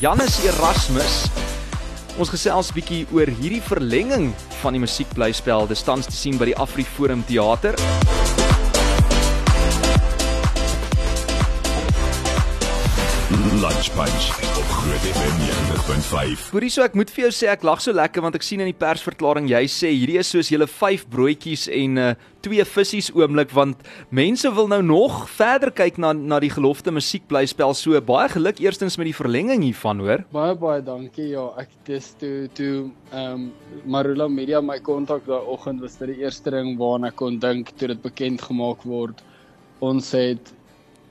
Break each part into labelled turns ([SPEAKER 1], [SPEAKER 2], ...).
[SPEAKER 1] Janus Erasmus. Ons gesels bietjie oor hierdie verlenging van die musiekblyspel. Dit staan te sien by die AfriForum Theater.
[SPEAKER 2] Lunch Punch op Groot FM 90.5.
[SPEAKER 1] Hoorie so ek moet vir jou sê ek lag so lekker want ek sien in die persverklaring jy sê hierdie is soos julle 5 broodjies en uh, twee visse oomblik want mense wil nou nog verder kyk na na die gelofte musiekblyspel so baie geluk eerstens met die verlenging hiervan hoor.
[SPEAKER 3] Baie baie dankie. Ja, ek dis toe toe ehm um, Marula Media my kontak daai oggend was dit die eerste ding waarna ek kon dink toe dit bekend gemaak word. Ons het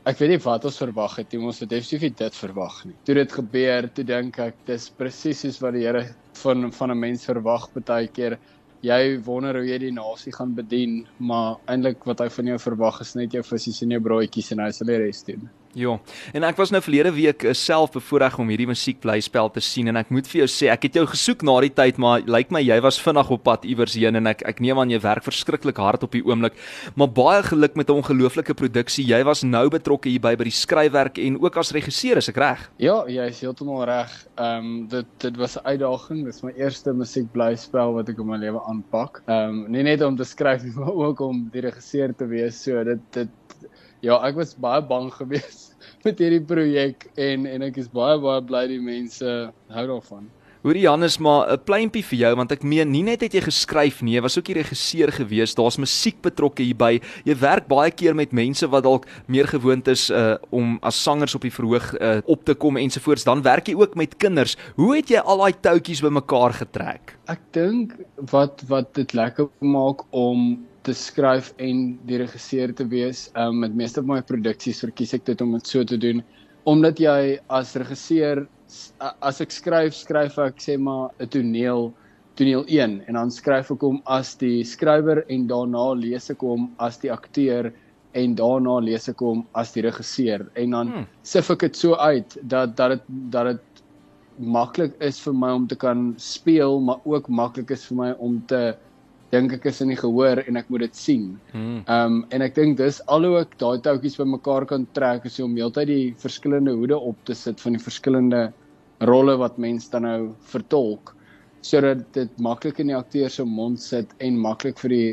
[SPEAKER 3] ek weet nie wat ons verwag het nie, ons het definitief dit verwag nie. Toe dit gebeur, toe dink ek dis presies soos wat die Here van van 'n mens verwag baie keer. Jy wonder hoe jy die nasie gaan bedien, maar eintlik wat hy van jou verwag is net jou visse en jou broodjies en hy sal die res doen.
[SPEAKER 1] Ja. En ek was nou verlede week uh, self bevoorreg om hierdie musiekblyspel te sien en ek moet vir jou sê ek het jou gesoek na die tyd maar lyk like my jy was vinnig op pad iewers heen en ek ek neem aan jy werk verskriklik hard op die oomblik. Maar baie geluk met 'n ongelooflike produksie. Jy was nou betrokke hierby by die skryfwerk en ook as regisseur, is ek reg?
[SPEAKER 3] Ja, jy is heeltemal reg. Ehm um, dit dit was 'n uitdaging. Dit is my eerste musiekblyspel wat ek in my lewe aanpak. Ehm um, nie net om te skryf nie, maar ook om die regisseur te wees. So dit dit Ja, ek was baie bang geweest met hierdie projek en en ek is baie baie bly die mense hou daarvan.
[SPEAKER 1] Hoorie Janus, maar 'n pleintjie vir jou want ek meen nie net het jy geskryf nie, jy was ook die regisseur gewees. Daar's musiek betrokke hierby. Jy werk baie keer met mense wat dalk meer gewoond is uh om as sangers op die verhoog uh op te kom ensovoorts. Dan werk jy ook met kinders. Hoe het jy al daai touwtjies bymekaar getrek?
[SPEAKER 3] Ek dink wat wat dit lekker maak om te skryf en die regisseur te wees. Ehm um, met meeste van my produksies verkies ek dit om dit so te doen omdat jy as regisseur as ek skryf, skryf ek sê maar 'n toneel toneel 1 en dan skryf ek hom as die skrywer en daarna lees ek hom as die akteur en daarna lees ek hom as die regisseur en dan hmm. sif ek dit so uit dat dat dit dat dit maklik is vir my om te kan speel maar ook maklik is vir my om te dink ek is in die gehoor en ek moet dit sien. Hmm. Ehm um, en ek dink dis alhoewel ek daai toutjies bymekaar kan trek is om heeltyd die verskillende hoede op te sit van die verskillende rolle wat mense dan nou vertolk sodat dit maklik in die akteur se mond sit en maklik vir die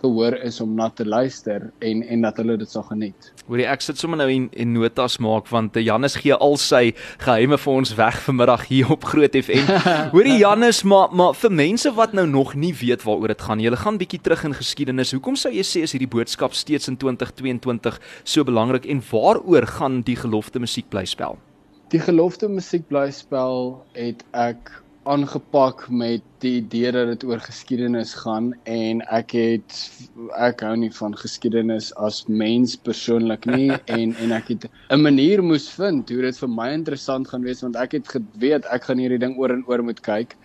[SPEAKER 3] gehoor is om na te luister en en dat hulle dit sal geniet.
[SPEAKER 1] Hoorie ek sit sommer nou en, en notas maak want eh, Janus gee al sy geheime vir ons weg vanmiddag hier op Groot FM. Hoorie Janus, maar maar vir mense wat nou nog nie weet waaroor dit gaan, jy gaan bietjie terug in geskiedenis. Hoekom sou jy sê is hierdie boodskap steeds in 2022 so belangrik en waaroor gaan die gelofte musiekblyspel?
[SPEAKER 3] Die gelofte musiekblyspel het ek aangepak met die idee dat dit oor geskiedenis gaan en ek het ek hou nie van geskiedenis as mens persoonlik nie en en ek het 'n manier moes vind hoe dit vir my interessant gaan wees want ek het geweet ek gaan hierdie ding oor en oor moet kyk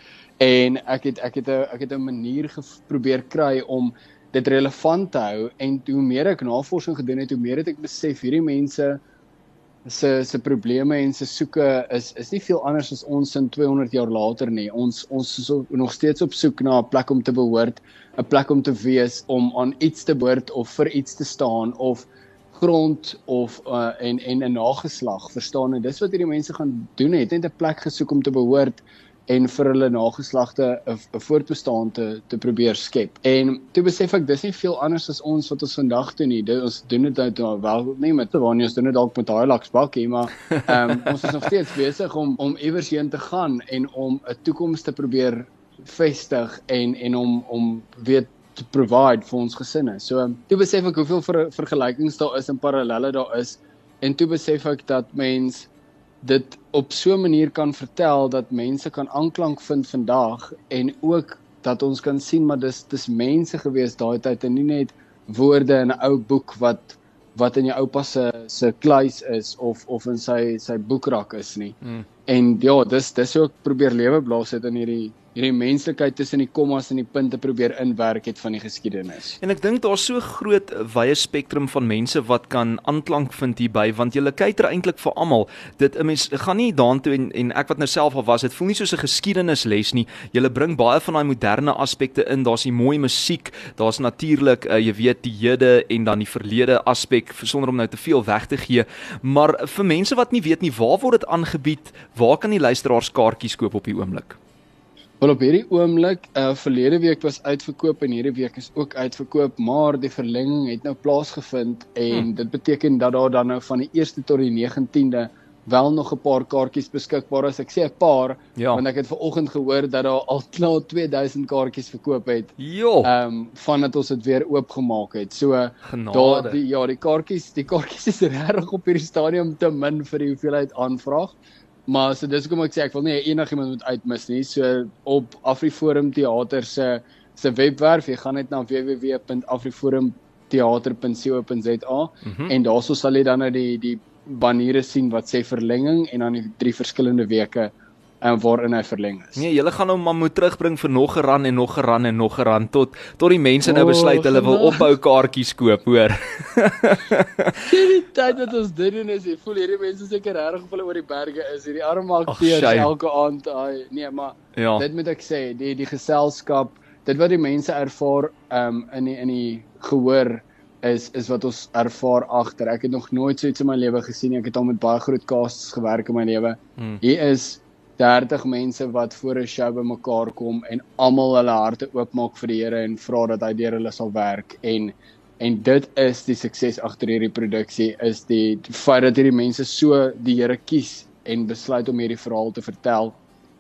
[SPEAKER 3] en ek het ek het 'n ek het 'n manier probeer kry om dit relevant te hou en hoe meer ek navorsing gedoen het hoe meer het ek besef hierdie mense se se probleme en se soeke is is nie veel anders as ons in 200 jaar later nie. Ons ons is nog steeds op soek na 'n plek om te behoort, 'n plek om te wees, om aan iets te behoort of vir iets te staan of grond of uh, en en 'n nageslag, verstaan jy? Dis wat hierdie mense gaan doen, het net 'n plek gesoek om te behoort en vir hulle nageslagte 'n voortbestaan te te probeer skep. En toe besef ek dis nie veel anders as ons wat ons vandag doen nie. Dit ons doen dit nou wel nie met Tawani, ons doen dit dalk met Hilux bakkie, maar um, ons is nog steeds besig om om iewers heen te gaan en om 'n toekoms te probeer vestig en en om om weet te provide vir ons gesinne. So toe besef ek hoeveel ver, vergelykings daar is en parallelle daar is en toe besef ek dat mens dit op so 'n manier kan vertel dat mense kan aanklank vind vandag en ook dat ons kan sien maar dis dis mense gewees daai tyd en nie net woorde in 'n ou boek wat wat in jou oupa se se kluis is of of in sy sy boekrak is nie. Mm. En ja, dis dis ook probeer lewe blaas het in hierdie hierdie menslikheid tussen die kommas en die punte probeer inwerk het van die geskiedenis.
[SPEAKER 1] En ek dink daar's so groot wye spektrum van mense wat kan aanklank vind hierby want jy kyker eintlik vir almal. Dit 'n mens gaan nie daartoe en en ek wat nou self al was, dit voel nie soos 'n geskiedenisles nie. Jy bring baie van daai moderne aspekte in. Daar's die mooi musiek, daar's natuurlik uh, jy weet die hede en dan die verlede aspek sonder om nou te veel weg te gee. Maar vir mense wat nie weet nie waar word dit aangebied? Waar kan die luisteraars kaartjies koop op die oomblik?
[SPEAKER 3] Wel op hierdie oomblik, uh verlede week was uitverkoop en hierdie week is ook uitverkoop, maar die verlenging het nou plaasgevind en hmm. dit beteken dat daar dan nou van die 1ste tot die 19de wel nog 'n paar kaartjies beskikbaar is. Ek sê 'n paar ja. want ek het vanoggend gehoor dat daar al klaar 2000 kaartjies verkoop het.
[SPEAKER 1] Jo.
[SPEAKER 3] Ehm um, vandat ons dit weer oopgemaak het. So daar die ja, die kaartjies, die kaartjies is regtig op hierdie stadium te min vir die hoeveelheid aanvraag. Maar so dis hoekom ek sê ek wil nie enigiemand moet uitmis nie. So op Afriforum Theater se se webwerf, jy gaan net na www.afriforumtheater.co.za mm -hmm. en daarso sal jy dan nou die die baniere sien wat sê verlenging en dan die drie verskillende weke uh, waarin hy verleng is.
[SPEAKER 1] Nee, julle gaan hom maar moet terugbring vir nog 'n rand en nog 'n rand en nog 'n rand tot tot die mense nou besluit hulle wil opbou kaartjies koop, hoor.
[SPEAKER 3] die tyd wat ons dit doen is, jy voel hierdie mense seker reg of hulle oor die berge is, hierdie arme akteurs elke aand, ai, nee, maar ja. dit moet ek sê, die die geselskap, dit wat die mense ervaar um, in die in die gehoor is is wat ons ervaar agter. Ek het nog nooit so iets in my lewe gesien nie. Ek het al met baie groot casts gewerk in my lewe. Hmm. Hier is 30 mense wat voor 'n show bymekaar kom en almal hulle harte oopmaak vir die Here en vra dat hy deur hulle sal werk en en dit is die sukses agter hierdie produksie is die, die feit dat hierdie mense so die Here kies en besluit om hierdie verhaal te vertel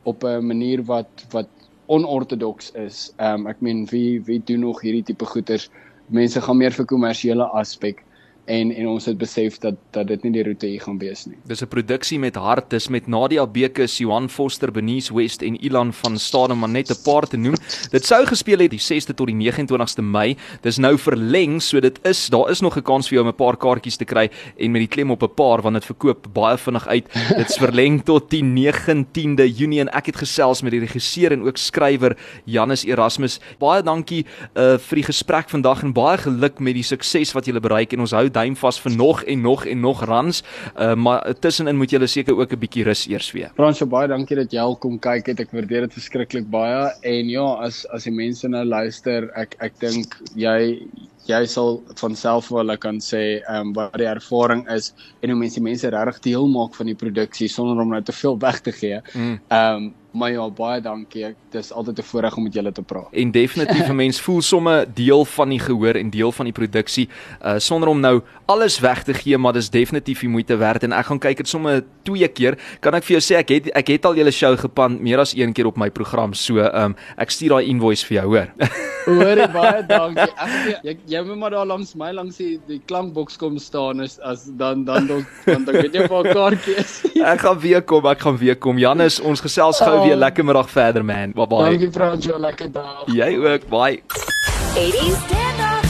[SPEAKER 3] op 'n manier wat wat onorthodox is. Ehm um, ek meen wie wie doen nog hierdie tipe goeters? mense gaan meer vir kommersiële aspek en en ons het besef dat dat dit nie die roete hier gaan wees nie.
[SPEAKER 1] Dis 'n produksie met hart, dis met Nadia Bekes, Johan Foster, Benice West en Ilan van Stade maar net 'n paar te noem. Dit sou gespeel het die 6de tot die 29ste Mei. Dis nou verleng, so dit is daar is nog 'n kans vir jou om 'n paar kaartjies te kry en met die klem op 'n paar want dit verkoop baie vinnig uit. Dit's verleng tot die 19de Junie en ek het gesels met die regisseur en ook skrywer Janus Erasmus. Baie dankie uh, vir die gesprek vandag en baie geluk met die sukses wat jy bereik en ons hou duim vas vir nog en nog en nog runs. Uh maar tussenin moet jy seker ook 'n bietjie rus eers weer.
[SPEAKER 3] Frans, so baie dankie dat jy al kom kyk het. Ek waardeer dit verskriklik baie. En ja, as as die mense nou luister, ek ek dink jy jy sal van self wel kan sê ehm um, wat die ervaring is en hoe mense mense regtig deel maak van die produksie sonder om nou te veel weg te gee. Mm. Ehm mm. um, Maar ja, baie dankie. Dit is altyd 'n voorreg om met julle te praat.
[SPEAKER 1] En definitief 'n mens voel somme deel van die gehoor en deel van die produksie uh sonder om nou alles weg te gee, maar dis definitief die moeite werd en ek gaan kyk dit somme twee keer. Kan ek vir jou sê ek het ek het al julle show gepan meer as een keer op my program. So um ek stuur daai invoice vir jou, hoor.
[SPEAKER 3] Hoor baie dankie. Ek jy, jy moet maar daar langs my langs die, die klankboks kom staan is as dan dan dan dan dan weet jy 'n kaartjie is.
[SPEAKER 1] ek gaan weer kom, ek gaan weer kom. Janus, ons gesels gou weer lekker middag verder man. Bye bye.
[SPEAKER 3] Dankie Franjo, lekker dag.
[SPEAKER 1] Jy ook, bye. 80s stand up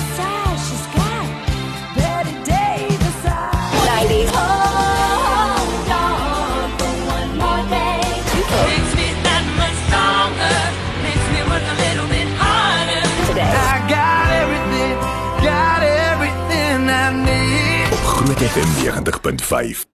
[SPEAKER 2] FM 90.5